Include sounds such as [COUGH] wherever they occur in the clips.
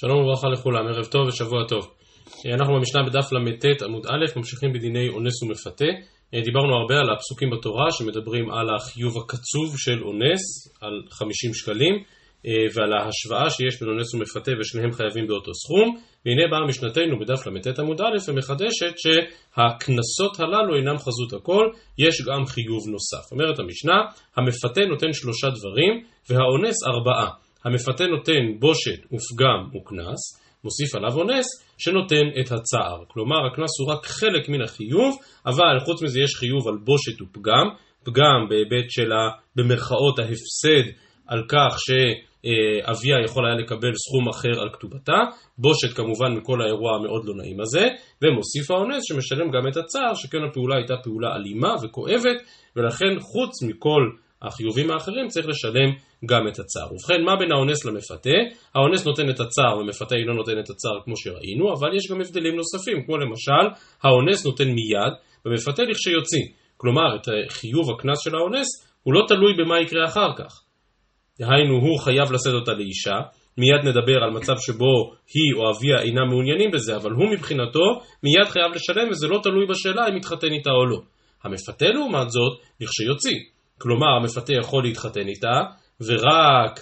שלום וברכה לכולם, ערב טוב ושבוע טוב. אה, אנחנו במשנה בדף ל"ט עמוד א', ממשיכים בדיני אונס ומפתה. אה, דיברנו הרבה על הפסוקים בתורה שמדברים על החיוב הקצוב של אונס, על 50 שקלים, אה, ועל ההשוואה שיש בין אונס ומפתה ושניהם חייבים באותו סכום. והנה באה משנתנו בדף ל"ט עמוד א' ומחדשת שהקנסות הללו אינם חזות הכל, יש גם חיוב נוסף. אומרת המשנה, המפתה נותן שלושה דברים והאונס ארבעה. המפתה נותן בושת ופגם וקנס, מוסיף עליו אונס שנותן את הצער. כלומר, הקנס הוא רק חלק מן החיוב, אבל חוץ מזה יש חיוב על בושת ופגם, פגם בהיבט של במרכאות ההפסד על כך שאביה יכול היה לקבל סכום אחר על כתובתה, בושת כמובן מכל האירוע המאוד לא נעים הזה, ומוסיף האונס שמשלם גם את הצער, שכן הפעולה הייתה פעולה אלימה וכואבת, ולכן חוץ מכל החיובים האחרים צריך לשלם גם את הצער. ובכן, מה בין האונס למפתה? האונס נותן את הצער ומפתה אינו נותן את הצער כמו שראינו, אבל יש גם הבדלים נוספים, כמו למשל, האונס נותן מיד ומפתה לכשיוציא. כלומר, את חיוב הקנס של האונס הוא לא תלוי במה יקרה אחר כך. דהיינו, הוא חייב לשאת אותה לאישה, מיד נדבר על מצב שבו היא או אביה אינם מעוניינים בזה, אבל הוא מבחינתו מיד חייב לשלם וזה לא תלוי בשאלה אם יתחתן איתה או לא. המפתה לעומת זאת, לכשיוציא. כלומר המפתה יכול להתחתן איתה, ורק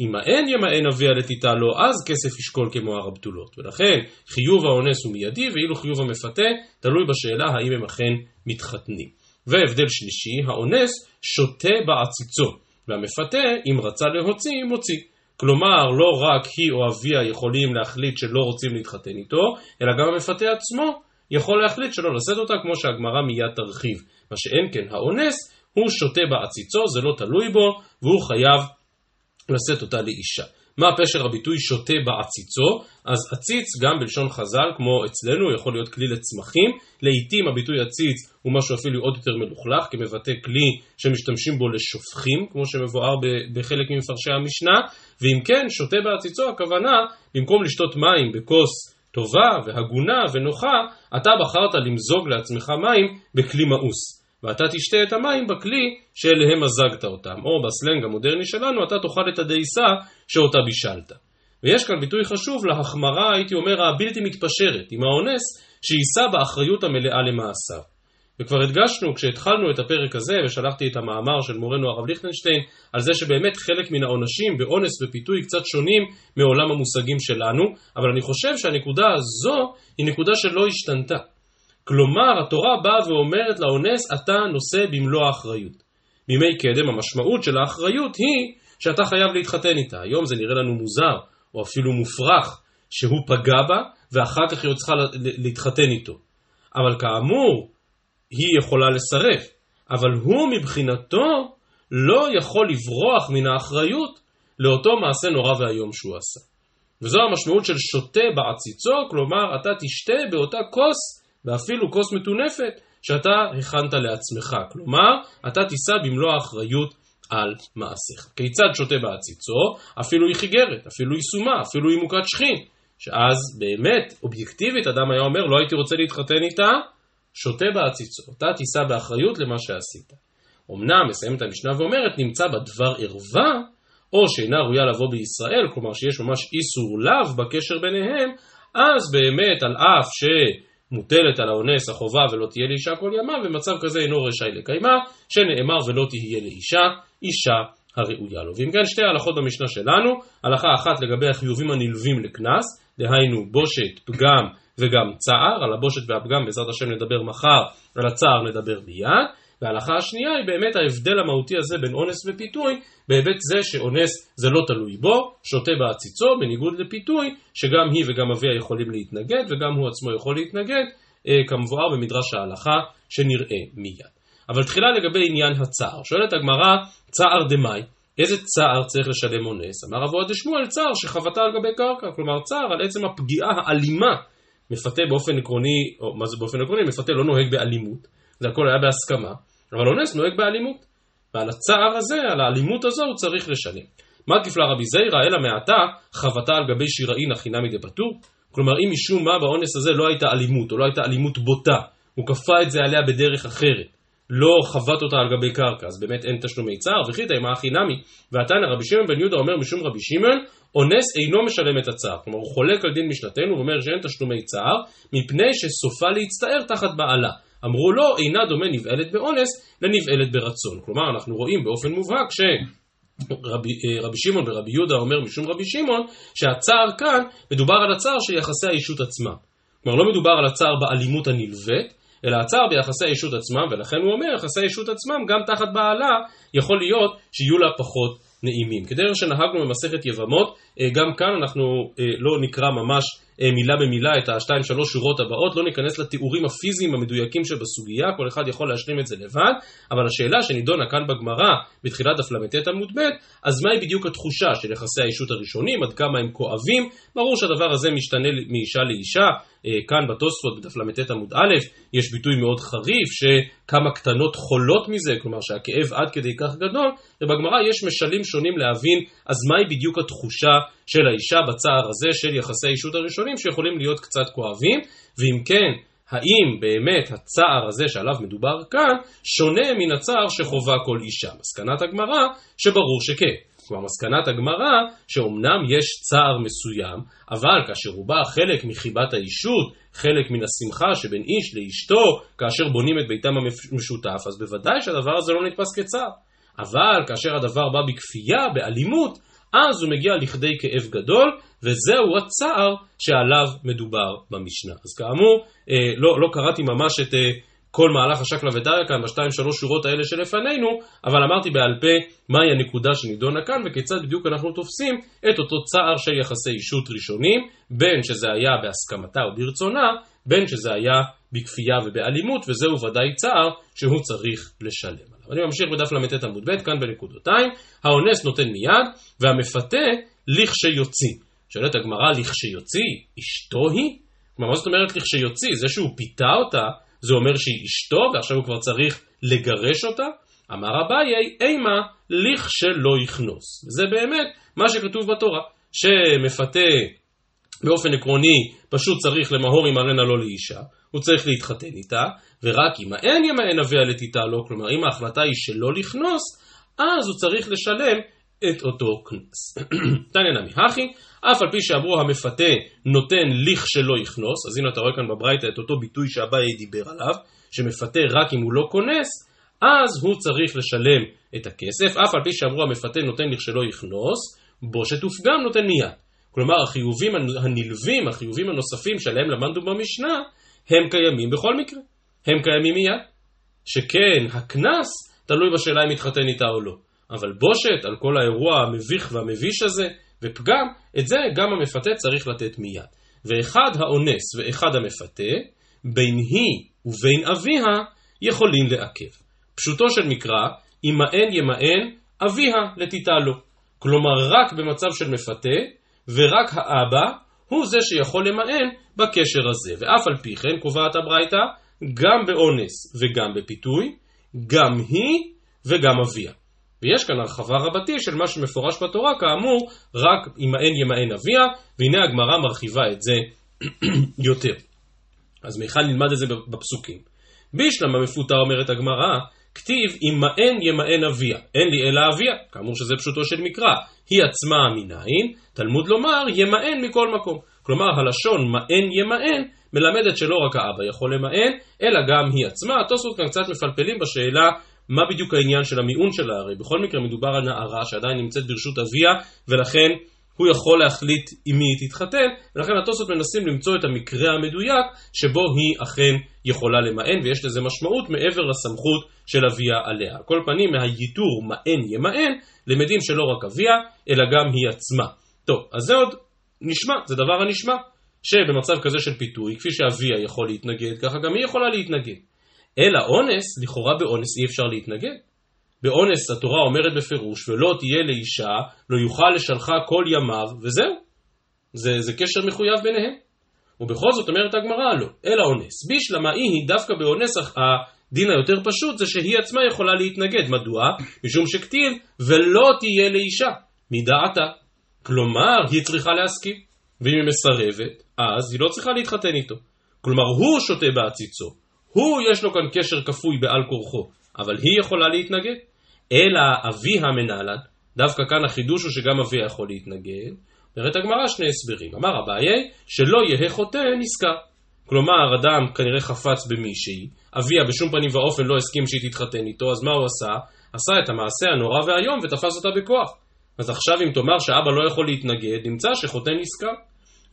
אם האין ימאן אביה לתיתה לו, אז כסף ישקול כמו הר הבתולות. ולכן חיוב האונס הוא מיידי, ואילו חיוב המפתה תלוי בשאלה האם הם אכן מתחתנים. והבדל שלישי, האונס שותה בעציצו, והמפתה, אם רצה להוציא, מוציא. כלומר, לא רק היא או אביה יכולים להחליט שלא רוצים להתחתן איתו, אלא גם המפתה עצמו יכול להחליט שלא לשאת אותה, כמו שהגמרא מיד תרחיב. מה שאין כן האונס, הוא שותה בעציצו, זה לא תלוי בו, והוא חייב לשאת אותה לאישה. מה פשר הביטוי שותה בעציצו? אז עציץ גם בלשון חז"ל, כמו אצלנו, יכול להיות כלי לצמחים. לעיתים הביטוי עציץ הוא משהו אפילו עוד יותר מלוכלך, כמבטא כלי שמשתמשים בו לשופכים, כמו שמבואר בחלק ממפרשי המשנה. ואם כן, שותה בעציצו, הכוונה, במקום לשתות מים בכוס טובה והגונה ונוחה, אתה בחרת למזוג לעצמך מים בכלי מאוס. ואתה תשתה את המים בכלי שאליהם מזגת אותם, או בסלנג המודרני שלנו, אתה תאכל את הדייסה שאותה בישלת. ויש כאן ביטוי חשוב להחמרה, הייתי אומר, הבלתי מתפשרת, עם האונס, שיישא באחריות המלאה למעשיו. וכבר הדגשנו כשהתחלנו את הפרק הזה ושלחתי את המאמר של מורנו הרב ליכטנשטיין על זה שבאמת חלק מן העונשים באונס ופיתוי קצת שונים מעולם המושגים שלנו, אבל אני חושב שהנקודה הזו היא נקודה שלא השתנתה. כלומר, התורה באה ואומרת לאונס, אתה נושא במלוא האחריות. בימי קדם המשמעות של האחריות היא שאתה חייב להתחתן איתה. היום זה נראה לנו מוזר, או אפילו מופרך, שהוא פגע בה, ואחר כך היא עוד צריכה להתחתן איתו. אבל כאמור, היא יכולה לסרב. אבל הוא מבחינתו לא יכול לברוח מן האחריות לאותו מעשה נורא ואיום שהוא עשה. וזו המשמעות של שותה בעציצו, כלומר אתה תשתה באותה כוס ואפילו כוס מטונפת שאתה הכנת לעצמך. כלומר, אתה תישא במלוא האחריות על מעשיך. כיצד שותה בעציצו? אפילו היא חיגרת, אפילו היא סומה, אפילו היא מוכת שכין. שאז באמת, אובייקטיבית, אדם היה אומר, לא הייתי רוצה להתחתן איתה, שותה בעציצו. אתה תישא באחריות למה שעשית. אמנם, מסיימת המשנה ואומרת, נמצא בדבר ערווה, או שאינה ראויה לבוא בישראל, כלומר שיש ממש איסור לאו בקשר ביניהם, אז באמת, על אף ש... מוטלת על האונס החובה ולא תהיה לאישה כל ימה, ומצב כזה אינו רשאי לקיימה, שנאמר ולא תהיה לאישה, אישה הראויה לו. ואם כן שתי הלכות במשנה שלנו, הלכה אחת לגבי החיובים הנלווים לקנס, דהיינו בושת, פגם וגם צער, על הבושת והפגם בעזרת השם נדבר מחר, על הצער נדבר מיד, וההלכה השנייה היא באמת ההבדל המהותי הזה בין אונס ופיתוי, בהיבט זה שאונס זה לא תלוי בו, שותה בעציצו, בניגוד לפיתוי, שגם היא וגם אביה יכולים להתנגד, וגם הוא עצמו יכול להתנגד, אה, כמבואר במדרש ההלכה, שנראה מיד. אבל תחילה לגבי עניין הצער. שואלת הגמרא, צער דמאי, איזה צער צריך לשלם אונס? אמר אבוה דשמואל, צער שחבטה על גבי קרקע, כלומר צער על עצם הפגיעה האלימה. מפתה באופן עקרוני, או מה זה באופן עקרוני? מפתה לא נוהג באלימות, זה הכל היה בהסכמה, אבל אונס נוהג באלימות. ועל הצער הזה, על האלימות הזו, הוא צריך לשלם. מה תפלה רבי זיירא, אלא מעתה חבטה על גבי שיראין נמי דפטור? כלומר, אם משום מה באונס הזה לא הייתה אלימות, או לא הייתה אלימות בוטה, הוא כפה את זה עליה בדרך אחרת, לא חבט אותה על גבי קרקע, אז באמת אין תשלומי צער, וכי תימא הכי נמי, ועתנא רבי שמעון בן יהודה אומר משום רבי שמעון, אונס אינו משלם את הצער. כלומר, הוא חולק על דין משנתנו ואומר שאין תשלומי צער, מפני שסופה להצטער תחת בעלה. אמרו לו, אינה דומה נבעלת באונס לנבעלת ברצון. כלומר, אנחנו רואים באופן מובהק ש... רבי, אה, רבי שמעון ורבי יהודה אומר משום רבי שמעון שהצער כאן מדובר על הצער של יחסי האישות עצמם. כלומר לא מדובר על הצער באלימות הנלווית, אלא הצער ביחסי האישות עצמם, ולכן הוא אומר, יחסי האישות עצמם גם תחת בעלה יכול להיות שיהיו לה פחות נעימים. כדרך שנהגנו במסכת יבמות, אה, גם כאן אנחנו אה, לא נקרא ממש מילה במילה את השתיים שלוש שורות הבאות, לא ניכנס לתיאורים הפיזיים המדויקים שבסוגיה, כל אחד יכול להשלים את זה לבד, אבל השאלה שנידונה כאן בגמרא, בתחילת דף ל"ט עמוד ב', אז מהי בדיוק התחושה של יחסי האישות הראשונים, עד כמה הם כואבים? ברור שהדבר הזה משתנה מאישה לאישה, אה, כאן בתוספות בדף ל"ט עמוד א', יש ביטוי מאוד חריף שכמה קטנות חולות מזה, כלומר שהכאב עד כדי כך גדול, ובגמרא יש משלים שונים להבין אז מהי בדיוק התחושה של האישה בצער הזה של יחסי האישות הראשונים שיכולים להיות קצת כואבים, ואם כן, האם באמת הצער הזה שעליו מדובר כאן שונה מן הצער שחווה כל אישה? מסקנת הגמרא שברור שכן. כלומר, מסקנת הגמרא שאומנם יש צער מסוים, אבל כאשר הוא בא חלק מחיבת האישות, חלק מן השמחה שבין איש לאשתו, כאשר בונים את ביתם המשותף, אז בוודאי שהדבר הזה לא נתפס כצער. אבל כאשר הדבר בא בכפייה, באלימות, אז הוא מגיע לכדי כאב גדול, וזהו הצער שעליו מדובר במשנה. אז כאמור, אה, לא, לא קראתי ממש את אה, כל מהלך השקלא וטריא כאן בשתיים שלוש שורות האלה שלפנינו, אבל אמרתי בעל פה מהי הנקודה שנידונה כאן וכיצד בדיוק אנחנו תופסים את אותו צער של יחסי אישות ראשונים, בין שזה היה בהסכמתה או ברצונה, בין שזה היה בכפייה ובאלימות, וזהו ודאי צער שהוא צריך לשלם. אני ממשיך בדף ל"ט עמוד ב', כאן בנקודותיים, האונס נותן מיד, והמפתה לכשיוציא. שואלת הגמרא, לכשיוציא, אשתו היא? כלומר, מה זאת אומרת לכשיוציא? זה שהוא פיתה אותה, זה אומר שהיא אשתו ועכשיו הוא כבר צריך לגרש אותה? אמר אביי, אימה לכשלא יכנוס. זה באמת מה שכתוב בתורה, שמפתה באופן עקרוני פשוט צריך למהור עם ארנה לא לאישה, הוא צריך להתחתן איתה, ורק אם האין ימאן אביה לתיתה לו, כלומר אם ההחלטה היא שלא לכנוס, אז הוא צריך לשלם את אותו קנס. [CLEARS THROAT] תניא נמי הכי, אף על פי שאמרו המפתה נותן לכשלא יכנוס, אז הנה אתה רואה כאן בברייתא את אותו ביטוי שאביי דיבר עליו, שמפתה רק אם הוא לא כונס, אז הוא צריך לשלם את הכסף, אף על פי שאמרו המפתה נותן לכשלא יכנוס, בושת ופגם נותן מיד. כלומר החיובים הנלווים, החיובים הנוספים שעליהם למדנו במשנה, הם קיימים בכל מקרה. הם קיימים מיד. שכן, הקנס תלוי בשאלה אם יתחתן איתה או לא. אבל בושת על כל האירוע המביך והמביש הזה, ופגם, את זה גם המפתה צריך לתת מיד. ואחד האונס ואחד המפתה, בין היא ובין אביה, יכולים לעכב. פשוטו של מקרא, ימאן ימאן אביה לתיתה לו. כלומר, רק במצב של מפתה, ורק האבא הוא זה שיכול למאן בקשר הזה. ואף על פי כן, קובעת הברייתא, גם באונס וגם בפיתוי, גם היא וגם אביה. ויש כאן הרחבה רבתי של מה שמפורש בתורה, כאמור, רק ימאן ימאן אביה, והנה הגמרא מרחיבה את זה [CLEARS THROAT] יותר. אז מהיכן נלמד את זה בפסוקים? בישלמה מפוטר אומרת הגמרא, כתיב ימאן ימאן אביה, אין לי אלא אביה, כאמור שזה פשוטו של מקרא, היא עצמה מנין, תלמוד לומר ימאן מכל מקום. כלומר הלשון מאן ימאן מלמדת שלא רק האבא יכול למאן, אלא גם היא עצמה. התוספות כאן קצת מפלפלים בשאלה מה בדיוק העניין של המיעון שלה, הרי בכל מקרה מדובר על נערה שעדיין נמצאת ברשות אביה, ולכן הוא יכול להחליט עם מי היא תתחתן, ולכן התוספות מנסים למצוא את המקרה המדויק שבו היא אכן יכולה למען, ויש לזה משמעות מעבר לסמכות של אביה עליה. על כל פנים, מהייתור מען ימען, למדים שלא רק אביה, אלא גם היא עצמה. טוב, אז זה עוד נשמע, זה דבר הנשמע, שבמצב כזה של פיתוי, כפי שאביה יכול להתנגד, ככה גם היא יכולה להתנגד. אלא אונס, לכאורה באונס אי אפשר להתנגד. באונס התורה אומרת בפירוש, ולא תהיה לאישה, לא יוכל לשלחה כל ימיו, וזהו. זה, זה קשר מחויב ביניהם. ובכל זאת אומרת הגמרא לא, אלא אונס. בישלמה היא דווקא באונס הדין היותר פשוט זה שהיא עצמה יכולה להתנגד. מדוע? משום שכתיב, ולא תהיה לאישה, מדעתה. כלומר, היא צריכה להסכים. ואם היא מסרבת, אז היא לא צריכה להתחתן איתו. כלומר, הוא שותה בעציצו. הוא יש לו כאן קשר כפוי בעל כורחו, אבל היא יכולה להתנגד. אלא אביה מנהלן, דווקא כאן החידוש הוא שגם אביה יכול להתנגד, אומרת הגמרא שני הסברים. אמר אביי, שלא יהא חוטא נזכר. כלומר, אדם כנראה חפץ במישהי, אביה בשום פנים ואופן לא הסכים שהיא תתחתן איתו, אז מה הוא עשה? עשה את המעשה הנורא והיום ותפס אותה בכוח. אז עכשיו אם תאמר שאבא לא יכול להתנגד, נמצא שחוטא נזכר.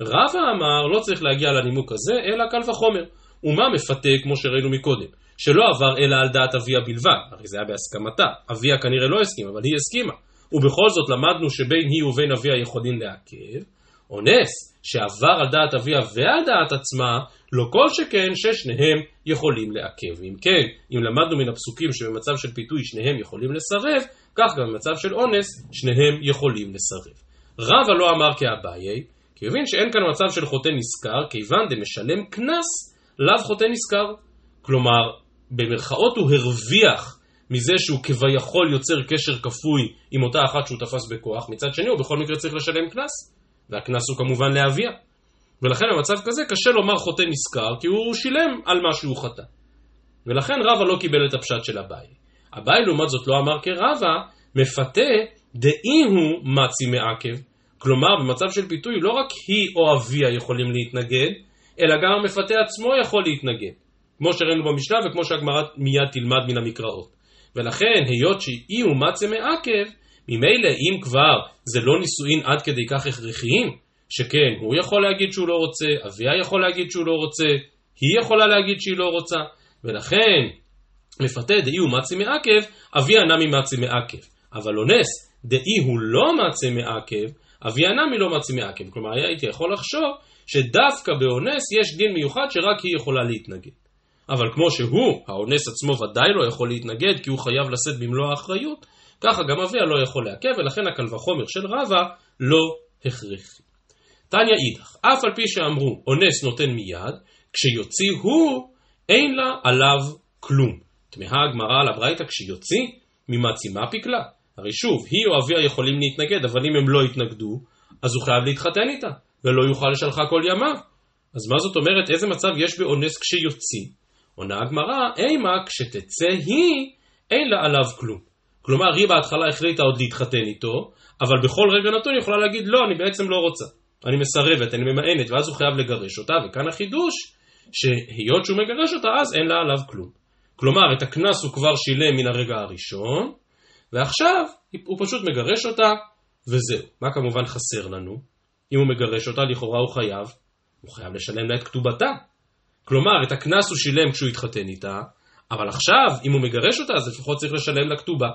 רבא אמר, לא צריך להגיע לנימוק הזה, אלא קל וחומר. ומה מפתה, כמו שראינו מקודם, שלא עבר אלא על דעת אביה בלבד, הרי זה היה בהסכמתה, אביה כנראה לא הסכימה, אבל היא הסכימה. ובכל זאת למדנו שבין היא ובין אביה יכולים לעכב, אונס שעבר על דעת אביה ועל דעת עצמה, לא כל שכן ששניהם יכולים לעכב. אם כן, אם למדנו מן הפסוקים שבמצב של פיתוי שניהם יכולים לסרב, כך גם במצב של אונס שניהם יכולים לסרב. רבא לא אמר כאביי, כי הוא הבין שאין כאן מצב של חוטא נשכר, כיוון דמשלם קנס, לאו חוטא נשכר. כלומר, במרכאות הוא הרוויח מזה שהוא כביכול יוצר קשר כפוי עם אותה אחת שהוא תפס בכוח, מצד שני הוא בכל מקרה צריך לשלם קנס, והקנס הוא כמובן לאביה. ולכן במצב כזה קשה לומר חוטא נשכר, כי הוא שילם על מה שהוא חטא. ולכן רבא לא קיבל את הפשט של אביי. אביי לעומת זאת לא אמר כרבא, מפתה דאי הוא מצי מעכב. כלומר, במצב של פיתוי לא רק היא או אביה יכולים להתנגד, אלא גם המפתה עצמו יכול להתנגד. כמו שראינו במשנה וכמו שהגמרא מיד תלמד מן המקראות. ולכן, היות שאי הוא מצה מעכב, ממילא אם כבר זה לא נישואין עד כדי כך הכרחיים, שכן הוא יכול להגיד שהוא לא רוצה, אביה יכול להגיד שהוא לא רוצה, היא יכולה להגיד שהיא לא רוצה, ולכן מפתה דאי הוא מצי מעכב, אביה נמי מצי מעכב. אבל אונס דאי הוא לא מצי מעכב, אביה נמי לא מצי מעכב. כלומר, הייתי יכול לחשוב שדווקא באונס יש דין מיוחד שרק היא יכולה להתנגד. אבל כמו שהוא, האונס עצמו ודאי לא יכול להתנגד כי הוא חייב לשאת במלוא האחריות, ככה גם אביה לא יכול לעכב, ולכן הקל וחומר של רבא לא הכרחי. תניא אידך, אף על פי שאמרו אונס נותן מיד, כשיוציא הוא, אין לה עליו כלום. תמהה הגמרא על הברייתא כשיוציא, ממעצימה פיקלה. הרי שוב, היא או אביה יכולים להתנגד, אבל אם הם לא יתנגדו, אז הוא חייב להתחתן איתה, ולא יוכל לשלחה כל ימיו. אז מה זאת אומרת, איזה מצב יש באונס כשיוציא? עונה הגמרא, אימה כשתצא היא, אין לה עליו כלום. כלומר, היא בהתחלה החליטה עוד להתחתן איתו, אבל בכל רגע נתון היא יכולה להגיד, לא, אני בעצם לא רוצה. אני מסרבת, אני ממאנת, ואז הוא חייב לגרש אותה, וכאן החידוש, שהיות שהוא מגרש אותה, אז אין לה עליו כלום. כלומר, את הקנס הוא כבר שילם מן הרגע הראשון, ועכשיו הוא פשוט מגרש אותה, וזהו. מה כמובן חסר לנו? אם הוא מגרש אותה, לכאורה הוא חייב, הוא חייב לשלם לה את כתובתה. כלומר, את הקנס הוא שילם כשהוא התחתן איתה, אבל עכשיו, אם הוא מגרש אותה, אז לפחות צריך לשלם לה כתובה.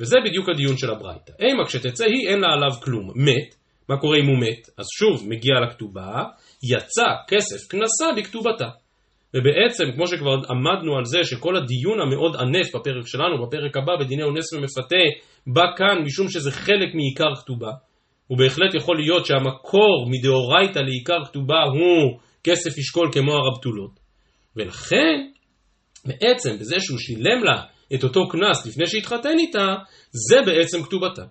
וזה בדיוק הדיון של הברייתא. אימה כשתצא היא אין לה עליו כלום. מת, מה קורה אם הוא מת? אז שוב, מגיע לכתובה, יצא כסף קנסה בכתובתה. ובעצם, כמו שכבר עמדנו על זה, שכל הדיון המאוד ענף בפרק שלנו, בפרק הבא, בדיני אונס ומפתה, בא כאן משום שזה חלק מעיקר כתובה. ובהחלט יכול להיות שהמקור מדאורייתא לעיקר כתובה הוא כסף ישקול כמו הרבתולות. ולכן, בעצם, בזה שהוא שילם לה את אותו קנס לפני שהתחתן איתה, זה בעצם כתובתה.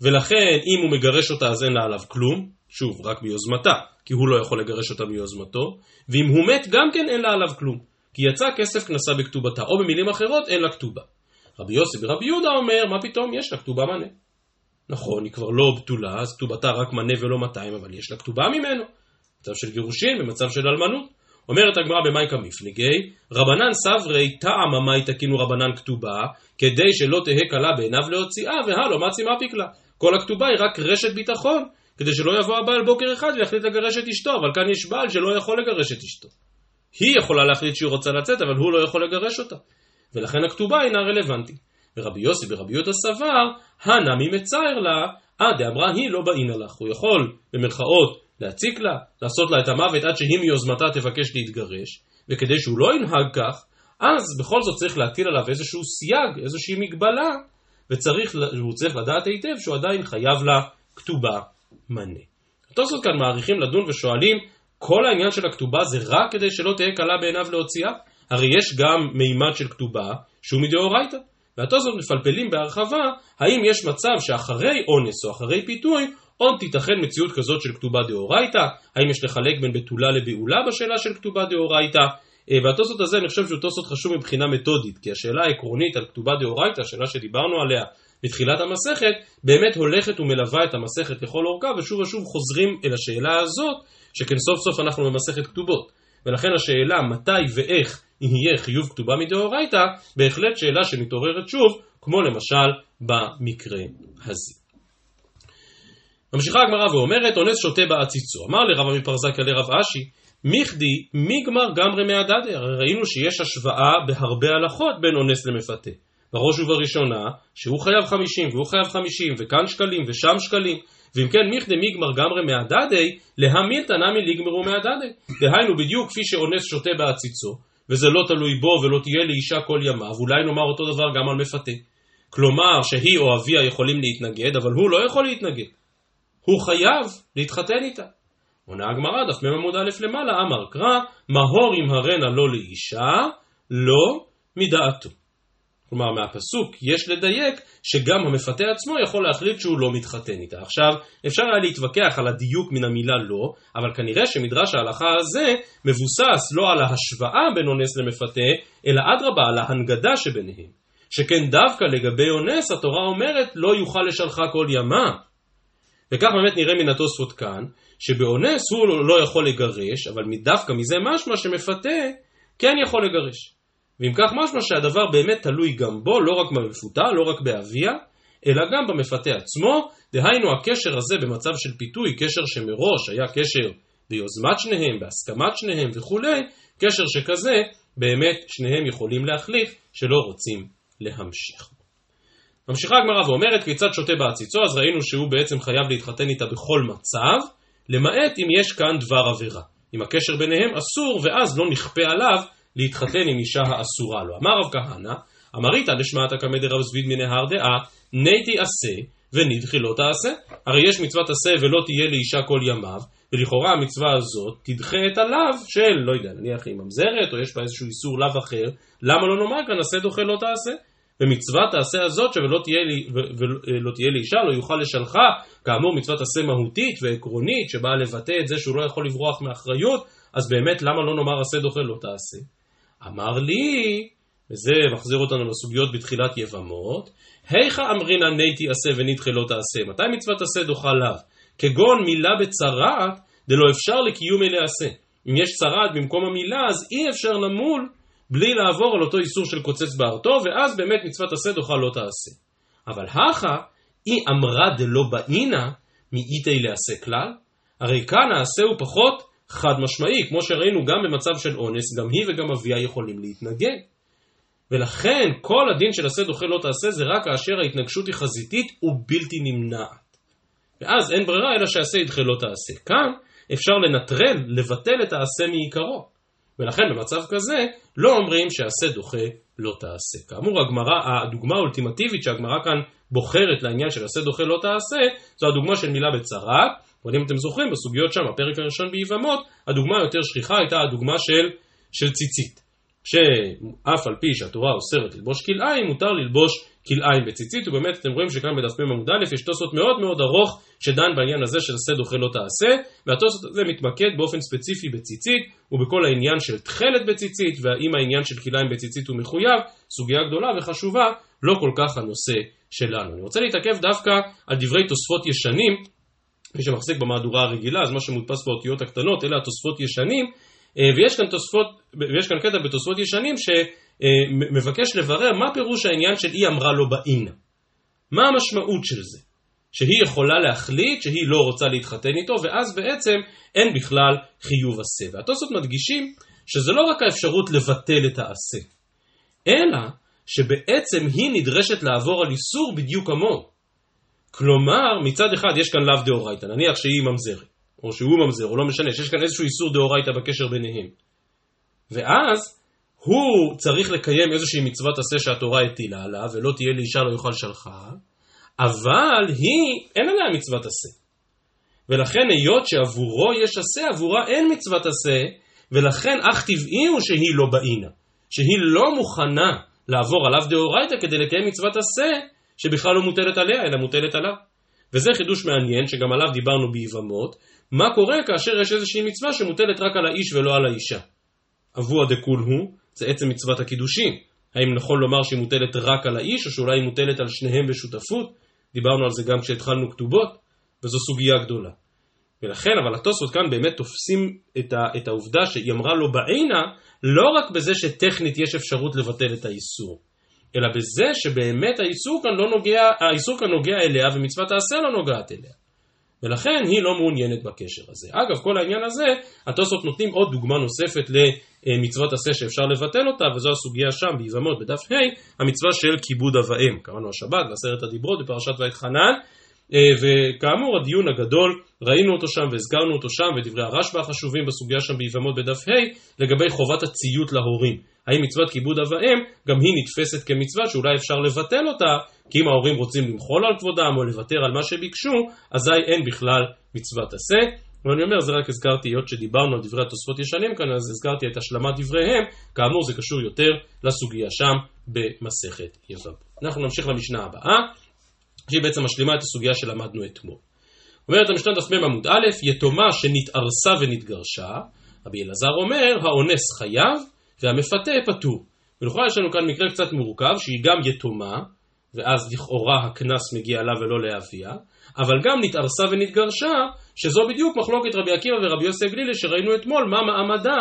ולכן אם הוא מגרש אותה אז אין לה עליו כלום, שוב, רק ביוזמתה, כי הוא לא יכול לגרש אותה מיוזמתו, ואם הוא מת גם כן אין לה עליו כלום, כי יצא כסף כנסה בכתובתה, או במילים אחרות אין לה כתובה. רבי יוסי ורבי יהודה אומר, מה פתאום, יש לה כתובה מנה. נכון, היא כבר לא בתולה, אז כתובתה רק מנה ולא 200, אבל יש לה כתובה ממנו. מצב של גירושין, במצב של אלמנות. אומרת הגמרא במייקה מפליגי, רבנן סברי טעם המאי תקינו רבנן כתובה, כדי שלא תהא קלה בעיניו להוציאה, והלא מצי מפיק לה. כל הכתובה היא רק רשת ביטחון, כדי שלא יבוא הבעל בוקר אחד ויחליט לגרש את אשתו, אבל כאן יש בעל שלא יכול לגרש את אשתו. היא יכולה להחליט שהיא רוצה לצאת, אבל הוא לא יכול לגרש אותה. ולכן הכתובה אינה רלוונטית. ורבי יוסי ורבי יהודה סבר, הנמי מצייר לה, עד דאמרה היא לא באינה לך. הוא יכול, במרכאות, להציק לה, לעשות לה את המוות עד שהיא מיוזמתה תבקש להתגרש, וכדי שהוא לא ינהג כך, אז בכל זאת צריך להטיל עליו איזשהו סייג, איזושהי מגבלה, והוא צריך לדעת היטב שהוא עדיין חייב לה כתובה מנה. התוספות כאן מעריכים לדון ושואלים, כל העניין של הכתובה זה רק כדי שלא תהיה קלה בעיניו להוציאה? הרי יש גם מימד של כתובה שהוא מדאורייתא. והתוספות מפלפלים בהרחבה, האם יש מצב שאחרי אונס או אחרי פיתוי, עוד תיתכן מציאות כזאת של כתובה דאורייתא? האם יש לחלק בין בתולה לבעולה בשאלה של כתובה דאורייתא? אה, והתוספות הזה אני חושב שהוא תוספות חשוב מבחינה מתודית, כי השאלה העקרונית על כתובה דאורייתא, השאלה שדיברנו עליה, בתחילת המסכת, באמת הולכת ומלווה את המסכת לכל אורכה, ושוב ושוב חוזרים אל השאלה הזאת, שכן סוף סוף אנחנו במסכת כתובות. ולכן השאלה מתי ואיך יהיה חיוב כתובה מדאורייתא, בהחלט שאלה שמתעוררת שוב, כמו למשל במקרה הזה. ממשיכה הגמרא ואומרת, אונס שותה בעציצו. אמר לרב עמי פרזקיה לרב אשי, מיכדי מיגמר גמרי מהדדי. הרי ראינו שיש השוואה בהרבה הלכות בין אונס למפתה. בראש ובראשונה, שהוא חייב חמישים והוא חייב חמישים, וכאן שקלים ושם שקלים. ואם כן מיכדי מיגמר גמרי מהדדי, להמילתא נמי ליגמרו מהדדי. דהיינו בדיוק כפי שאונס שותה בעציצו, וזה לא תלוי בו ולא תהיה לאישה כל ימיו, אולי נאמר אותו דבר גם על מפתה. כלומר שהיא או אביה יכולים להתנגד, אבל הוא לא יכול להתנגד. הוא חייב להתחתן איתה. עונה הגמרא, דף מ עמוד א' למעלה, אמר קרא, מהור ימהרנה לא לאישה, לא מדעתו. כלומר, מהפסוק יש לדייק שגם המפתה עצמו יכול להחליט שהוא לא מתחתן איתה. עכשיו, אפשר היה להתווכח על הדיוק מן המילה לא, אבל כנראה שמדרש ההלכה הזה מבוסס לא על ההשוואה בין אונס למפתה, אלא אדרבה על ההנגדה שביניהם. שכן דווקא לגבי אונס התורה אומרת לא יוכל לשלחה כל ימה. וכך באמת נראה מן התוספות כאן, שבאונס הוא לא יכול לגרש, אבל דווקא מזה משמע שמפתה כן יכול לגרש. ואם כך משמע שהדבר באמת תלוי גם בו, לא רק במפותה, לא רק באביה, אלא גם במפתה עצמו, דהיינו הקשר הזה במצב של פיתוי, קשר שמראש היה קשר ביוזמת שניהם, בהסכמת שניהם וכולי, קשר שכזה, באמת שניהם יכולים להחליט שלא רוצים להמשיך. ממשיכה הגמרא ואומרת כיצד שותה בעציצו, אז ראינו שהוא בעצם חייב להתחתן איתה בכל מצב, למעט אם יש כאן דבר עבירה. אם הקשר ביניהם אסור, ואז לא נכפה עליו להתחתן עם אישה האסורה לו. אמר רב כהנא, אמרית לשמעת קמא דרב זביד מנהר דעה, ניתי עשה ונדחי לא תעשה. הרי יש מצוות עשה ולא תהיה לאישה כל ימיו, ולכאורה המצווה הזאת תדחה את הלאו של, לא יודע, נניח היא ממזרת, או יש בה איזשהו איסור לאו אחר, למה לא נאמר כאן עשה דוחה לא תעשה? ומצוות תעשה הזאת שלא תהיה, ולא תהיה לאישה, לא יוכל לשלחה, כאמור מצוות עשה מהותית ועקרונית, שבאה לבטא את זה שהוא לא יכול לברוח מאחריות, אז באמת למה לא נאמר עשה דוחה לא תעשה? אמר לי, וזה מחזיר אותנו לסוגיות בתחילת יבמות, היכא אמרינא ניתי עשה ונדחה לא תעשה, מתי מצוות עשה דוחה לאו? כגון מילה בצרעת, דלא אפשר לקיום אלה עשה. אם יש צרעת במקום המילה, אז אי אפשר למול בלי לעבור על אותו איסור של קוצץ בארתו, ואז באמת מצוות עשה דוחה לא תעשה. אבל הכא, אי אמרה דלא באינה, מאיתי לעשה כלל? הרי כאן העשה הוא פחות חד משמעי, כמו שראינו גם במצב של אונס, גם היא וגם אביה יכולים להתנגד. ולכן כל הדין של עשה דוחה לא תעשה זה רק כאשר ההתנגשות היא חזיתית ובלתי נמנעת. ואז אין ברירה אלא שעשה ידחה לא תעשה. כאן אפשר לנטרל, לבטל את העשה מעיקרו. ולכן במצב כזה לא אומרים שעשה דוחה לא תעשה. כאמור הגמרא, הדוגמה האולטימטיבית שהגמרא כאן בוחרת לעניין של עשה דוחה לא תעשה, זו הדוגמה של מילה בצרה, אבל אם אתם זוכרים בסוגיות שם, הפרק הראשון ביבמות, הדוגמה היותר שכיחה הייתה הדוגמה של, של ציצית. שאף על פי שהתורה אוסרת ללבוש כלאיים, מותר ללבוש כלאיים בציצית, ובאמת אתם רואים שכאן בדף מ עמוד א' יש תוספות מאוד מאוד ארוך שדן בעניין הזה של שא דוחה לא תעשה, והתוספות הזה מתמקד באופן ספציפי בציצית, ובכל העניין של תכלת בציצית, והאם העניין של כלאיים בציצית הוא מחויב, סוגיה גדולה וחשובה, לא כל כך הנושא שלנו. אני רוצה להתעכב דווקא על דברי תוספות ישנים, מי שמחזיק במהדורה הרגילה, אז מה שמודפס באותיות הקטנות, אלה התוספות ישנים, אה, ויש כאן, תוספות, ויש כאן קטע בתוספות ישנים שמבקש לברר מה פירוש העניין של היא אמרה לו באינה. מה המשמעות של זה? שהיא יכולה להחליט שהיא לא רוצה להתחתן איתו, ואז בעצם אין בכלל חיוב עשה. והתוספות מדגישים שזה לא רק האפשרות לבטל את העשה, אלא שבעצם היא נדרשת לעבור על איסור בדיוק כמוהו. כלומר, מצד אחד יש כאן לאו דאורייתא, נניח שהיא ממזרת. או שהוא ממזר, או לא משנה, שיש כאן איזשהו איסור דאורייתא בקשר ביניהם. ואז הוא צריך לקיים איזושהי מצוות עשה שהתורה הטילה עליו, ולא תהיה לאישה לא יאכל שלחה, אבל היא, אין עליה מצוות עשה. ולכן היות שעבורו יש עשה, עבורה אין מצוות עשה, ולכן אך טבעי הוא שהיא לא באינה, שהיא לא מוכנה לעבור עליו דאורייתא כדי לקיים מצוות עשה, שבכלל לא מוטלת עליה, אלא מוטלת עליו. וזה חידוש מעניין, שגם עליו דיברנו ביבמות, מה קורה כאשר יש איזושהי מצווה שמוטלת רק על האיש ולא על האישה. אבוה דקול הוא, זה עצם מצוות הקידושין. האם נכון לומר שהיא מוטלת רק על האיש, או שאולי היא מוטלת על שניהם בשותפות? דיברנו על זה גם כשהתחלנו כתובות, וזו סוגיה גדולה. ולכן, אבל התוספות כאן באמת תופסים את, ה, את העובדה שהיא אמרה לו בעינה, לא רק בזה שטכנית יש אפשרות לבטל את האיסור, אלא בזה שבאמת האיסור כאן, לא נוגע, האיסור כאן נוגע אליה ומצוות העשה לא נוגעת אליה. ולכן היא לא מעוניינת בקשר הזה. אגב, כל העניין הזה, התוספות נותנים עוד דוגמה נוספת למצוות עשה שאפשר לבטל אותה, וזו הסוגיה שם ביבמות בדף ה', המצווה של כיבוד אב ואם. קראנו השבת בעשרת הדיברות בפרשת ואת חנן, וכאמור הדיון הגדול, ראינו אותו שם והזכרנו אותו שם, ודברי הרשב"א החשובים בסוגיה שם ביבמות בדף ה', לגבי חובת הציות להורים. האם מצוות כיבוד אב ואם, גם היא נתפסת כמצווה שאולי אפשר לבטל אותה, כי אם ההורים רוצים למחול על כבודם או לוותר על מה שביקשו, אזי אין בכלל מצוות עשה. ואני אומר, זה רק הזכרתי, היות שדיברנו על דברי התוספות ישנים כאן, אז הזכרתי את השלמת דבריהם, כאמור זה קשור יותר לסוגיה שם במסכת יבב. אנחנו נמשיך למשנה הבאה. שהיא בעצם משלימה את הסוגיה שלמדנו אתמול. אומרת המשנה דף מ עמוד א', יתומה שנתארסה ונתגרשה, רבי אלעזר אומר, האונס חייב והמפתה פטור. ולכאורה יש לנו כאן מקרה קצת מורכב, שהיא גם יתומה, ואז לכאורה הקנס מגיע לה ולא לאביה, אבל גם נתארסה ונתגרשה, שזו בדיוק מחלוקת רבי עקיבא ורבי יוסי גלילי שראינו אתמול, מה מעמדה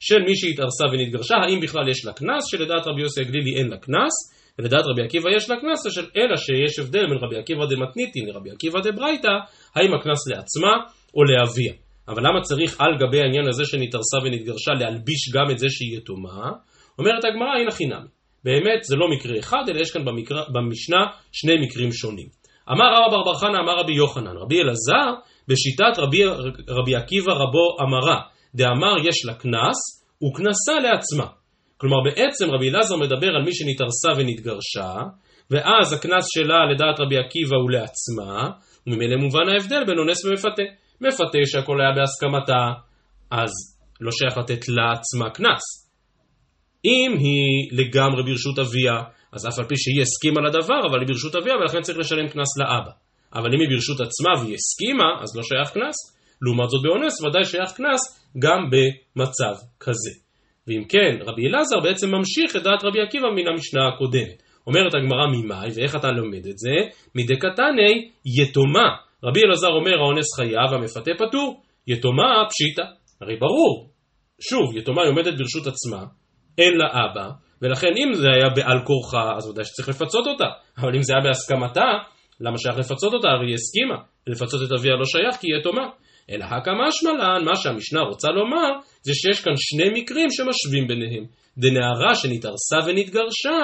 של מי שהתארסה ונתגרשה, האם בכלל יש לה קנס, שלדעת רבי יוסי הגלילי אין לה קנס, ולדעת רבי עקיבא יש לה קנס, אלא שיש הבדל בין רבי עקיבא דמתניתין לרבי עקיבא דברייתא, האם הקנס לעצמה או לאביה. אבל למה צריך על גבי העניין הזה שנתארסה ונתגרשה להלביש גם את זה שהיא יתומה? אומרת הגמרא, הנה חינם. באמת זה לא מקרה אחד, אלא יש כאן במקרא, במשנה שני מקרים שונים. אמר רבא בר בר חנא, אמר רבי יוחנן, רבי אלעזר, בשיטת רבי, רבי עקיבא רבו אמרה, דאמר יש לה קנס, וקנסה לעצמה. כלומר בעצם רבי אלעזר מדבר על מי שנתארסה ונתגרשה, ואז הקנס שלה לדעת רבי עקיבא הוא לעצמה, וממילא מובן ההבדל בין אונס ומפתה. מפתה שהכל היה בהסכמתה, אז לא שייך לתת לעצמה קנס. אם היא לגמרי ברשות אביה, אז אף על פי שהיא הסכימה לדבר, אבל היא ברשות אביה ולכן צריך לשלם קנס לאבא. אבל אם היא ברשות עצמה והיא הסכימה, אז לא שייך קנס. לעומת זאת באונס ודאי שייך קנס גם במצב כזה. ואם כן, רבי אלעזר בעצם ממשיך את דעת רבי עקיבא מן המשנה הקודמת. אומרת הגמרא ממאי, ואיך אתה לומד את זה? מדקתני יתומה. רבי אלעזר אומר האונס חייב, המפתה פטור. יתומה פשיטא. הרי ברור. שוב, יתומה היא עומדת ברשות עצמה, אין לה אבא, ולכן אם זה היה בעל כורחה, אז ודאי שצריך לפצות אותה. אבל אם זה היה בהסכמתה, למה שייך לפצות אותה? הרי היא הסכימה. לפצות את אביה לא שייך כי היא יתומה. אלא הקא משמע מה שהמשנה רוצה לומר, זה שיש כאן שני מקרים שמשווים ביניהם. דנערה שנתארסה ונתגרשה,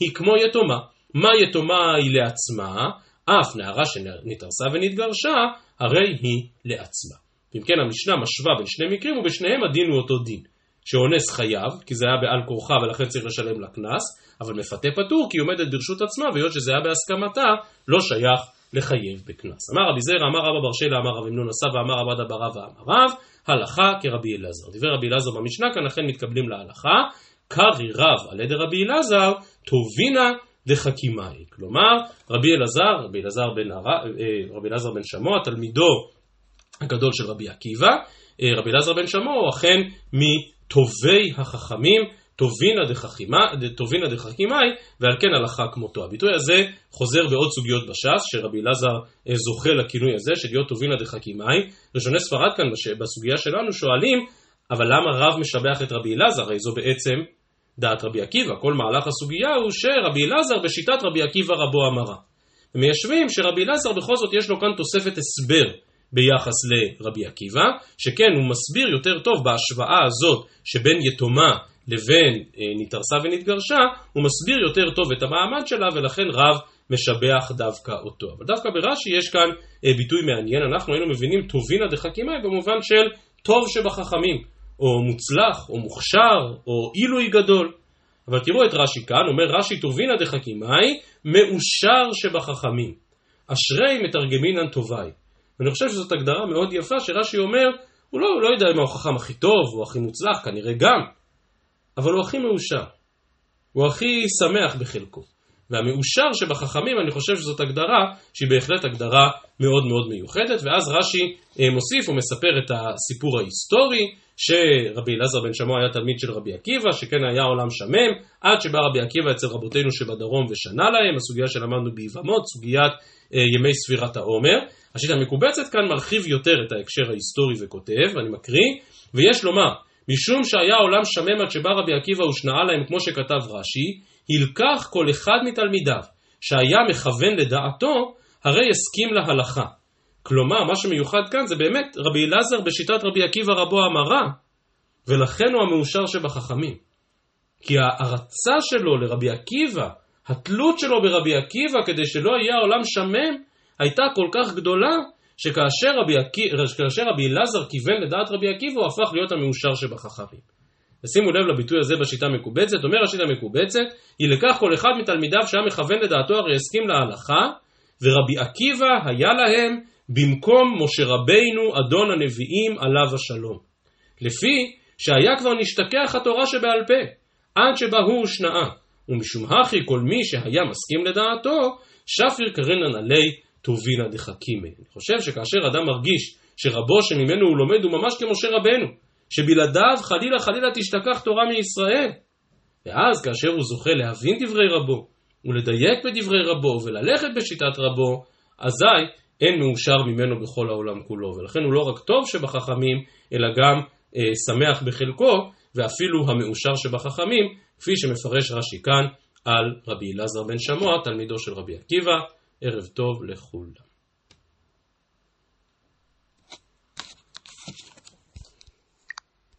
היא כמו יתומה. מה יתומה היא לעצמה, אף נערה שנתארסה ונתגרשה, הרי היא לעצמה. ואם כן המשנה משווה בין שני מקרים, ובשניהם הדין הוא אותו דין. שאונס חייב, כי זה היה בעל כורחה ולכן צריך לשלם לה קנס, אבל מפתה פטור כי היא עומדת ברשות עצמה, והיות שזה היה בהסכמתה, לא שייך לחייב בקנס. אמר רבי זרע, אמר רבא בר שלה, אמר רבי אמנון עשה ואמר רבא דברה ואמר רב, הלכה כרבי אלעזר. דברי רבי אלעזר במשנה כאן אכן מתקבלים להלכה, קרי רב על ידי רבי אלעזר, טובינה דחכימאי. כלומר, רבי אלעזר, רבי אלעזר בן, הר... אה, רבי בן שמוע, תלמידו הגדול של רבי עקיבא, אה, רבי אלעזר בן שמוע הוא אכן מטובי החכמים, טובינה דחכימאי, ועל כן הלכה כמותו. הביטוי הזה חוזר בעוד סוגיות בש"ס, שרבי אלעזר אה, זוכה לכינוי הזה, של להיות טובינה דחכימאי. ראשוני ספרד כאן בסוגיה שלנו שואלים, אבל למה רב משבח את רבי אלעזר? הרי זו בעצם דעת רבי עקיבא. כל מהלך הסוגיה הוא שרבי אלעזר בשיטת רבי עקיבא רבו אמרה. ומיישבים שרבי אלעזר בכל זאת יש לו כאן תוספת הסבר ביחס לרבי עקיבא, שכן הוא מסביר יותר טוב בהשוואה הזאת שבין יתומה לבין אה, נתארסה ונתגרשה, הוא מסביר יותר טוב את המעמד שלה ולכן רב משבח דווקא אותו. אבל דווקא ברש"י יש כאן אה, ביטוי מעניין, אנחנו היינו מבינים טובינא דחכימאי במובן של טוב שבחכמים, או מוצלח, או מוכשר, או עילוי גדול. אבל תראו את רש"י כאן, אומר רש"י טובינא דחכימאי, מאושר שבחכמים. אשרי מתרגמינן טובי. ואני חושב שזאת הגדרה מאוד יפה שרש"י אומר, הוא לא, הוא לא יודע אם הוא החכם הכי טוב, הוא הכי מוצלח, כנראה גם, אבל הוא הכי מאושר. הוא הכי שמח בחלקו. והמאושר שבחכמים, אני חושב שזאת הגדרה שהיא בהחלט הגדרה מאוד מאוד מיוחדת, ואז רש"י אה, מוסיף ומספר את הסיפור ההיסטורי שרבי אלעזר בן שמוע היה תלמיד של רבי עקיבא, שכן היה עולם שמם, עד שבא רבי עקיבא אצל רבותינו שבדרום ושנה להם, הסוגיה שלמדנו ביבמות, סוגיית אה, ימי ספירת העומר. השיטה המקובצת כאן מרחיב יותר את ההקשר ההיסטורי וכותב, ואני מקריא, ויש לומר, משום שהיה עולם שמם עד שבא רבי עקיבא ושנאה להם כמו שכתב רש"י, הלקח כל אחד מתלמידיו שהיה מכוון לדעתו, הרי הסכים להלכה. כלומר, מה שמיוחד כאן זה באמת רבי אלעזר בשיטת רבי עקיבא רבו המרה, ולכן הוא המאושר שבחכמים. כי ההערצה שלו לרבי עקיבא, התלות שלו ברבי עקיבא כדי שלא יהיה העולם שמם, הייתה כל כך גדולה, שכאשר רבי, כאשר רבי אלעזר כיוון לדעת רבי עקיבא, הוא הפך להיות המאושר שבחכמים. ושימו לב לביטוי הזה בשיטה המקובצת, אומר השיטה המקובצת, היא לקח כל אחד מתלמידיו שהיה מכוון לדעתו הרי הסכים להלכה, ורבי עקיבא היה להם במקום משה רבינו אדון הנביאים עליו השלום. לפי שהיה כבר נשתכח התורה שבעל פה, עד שבה הוא הושנאה, ומשום הכי כל מי שהיה מסכים לדעתו, שפיר קרנן עלי טובינא דחכימי. אני חושב שכאשר אדם מרגיש שרבו שממנו הוא לומד הוא ממש כמשה רבנו, שבלעדיו חלילה חלילה תשתכח תורה מישראל. ואז כאשר הוא זוכה להבין דברי רבו, ולדייק בדברי רבו, וללכת בשיטת רבו, אזי אין מאושר ממנו בכל העולם כולו. ולכן הוא לא רק טוב שבחכמים, אלא גם אה, שמח בחלקו, ואפילו המאושר שבחכמים, כפי שמפרש רש"י כאן על רבי אלעזר בן שמוע, תלמידו של רבי עקיבא. ערב טוב לכולם.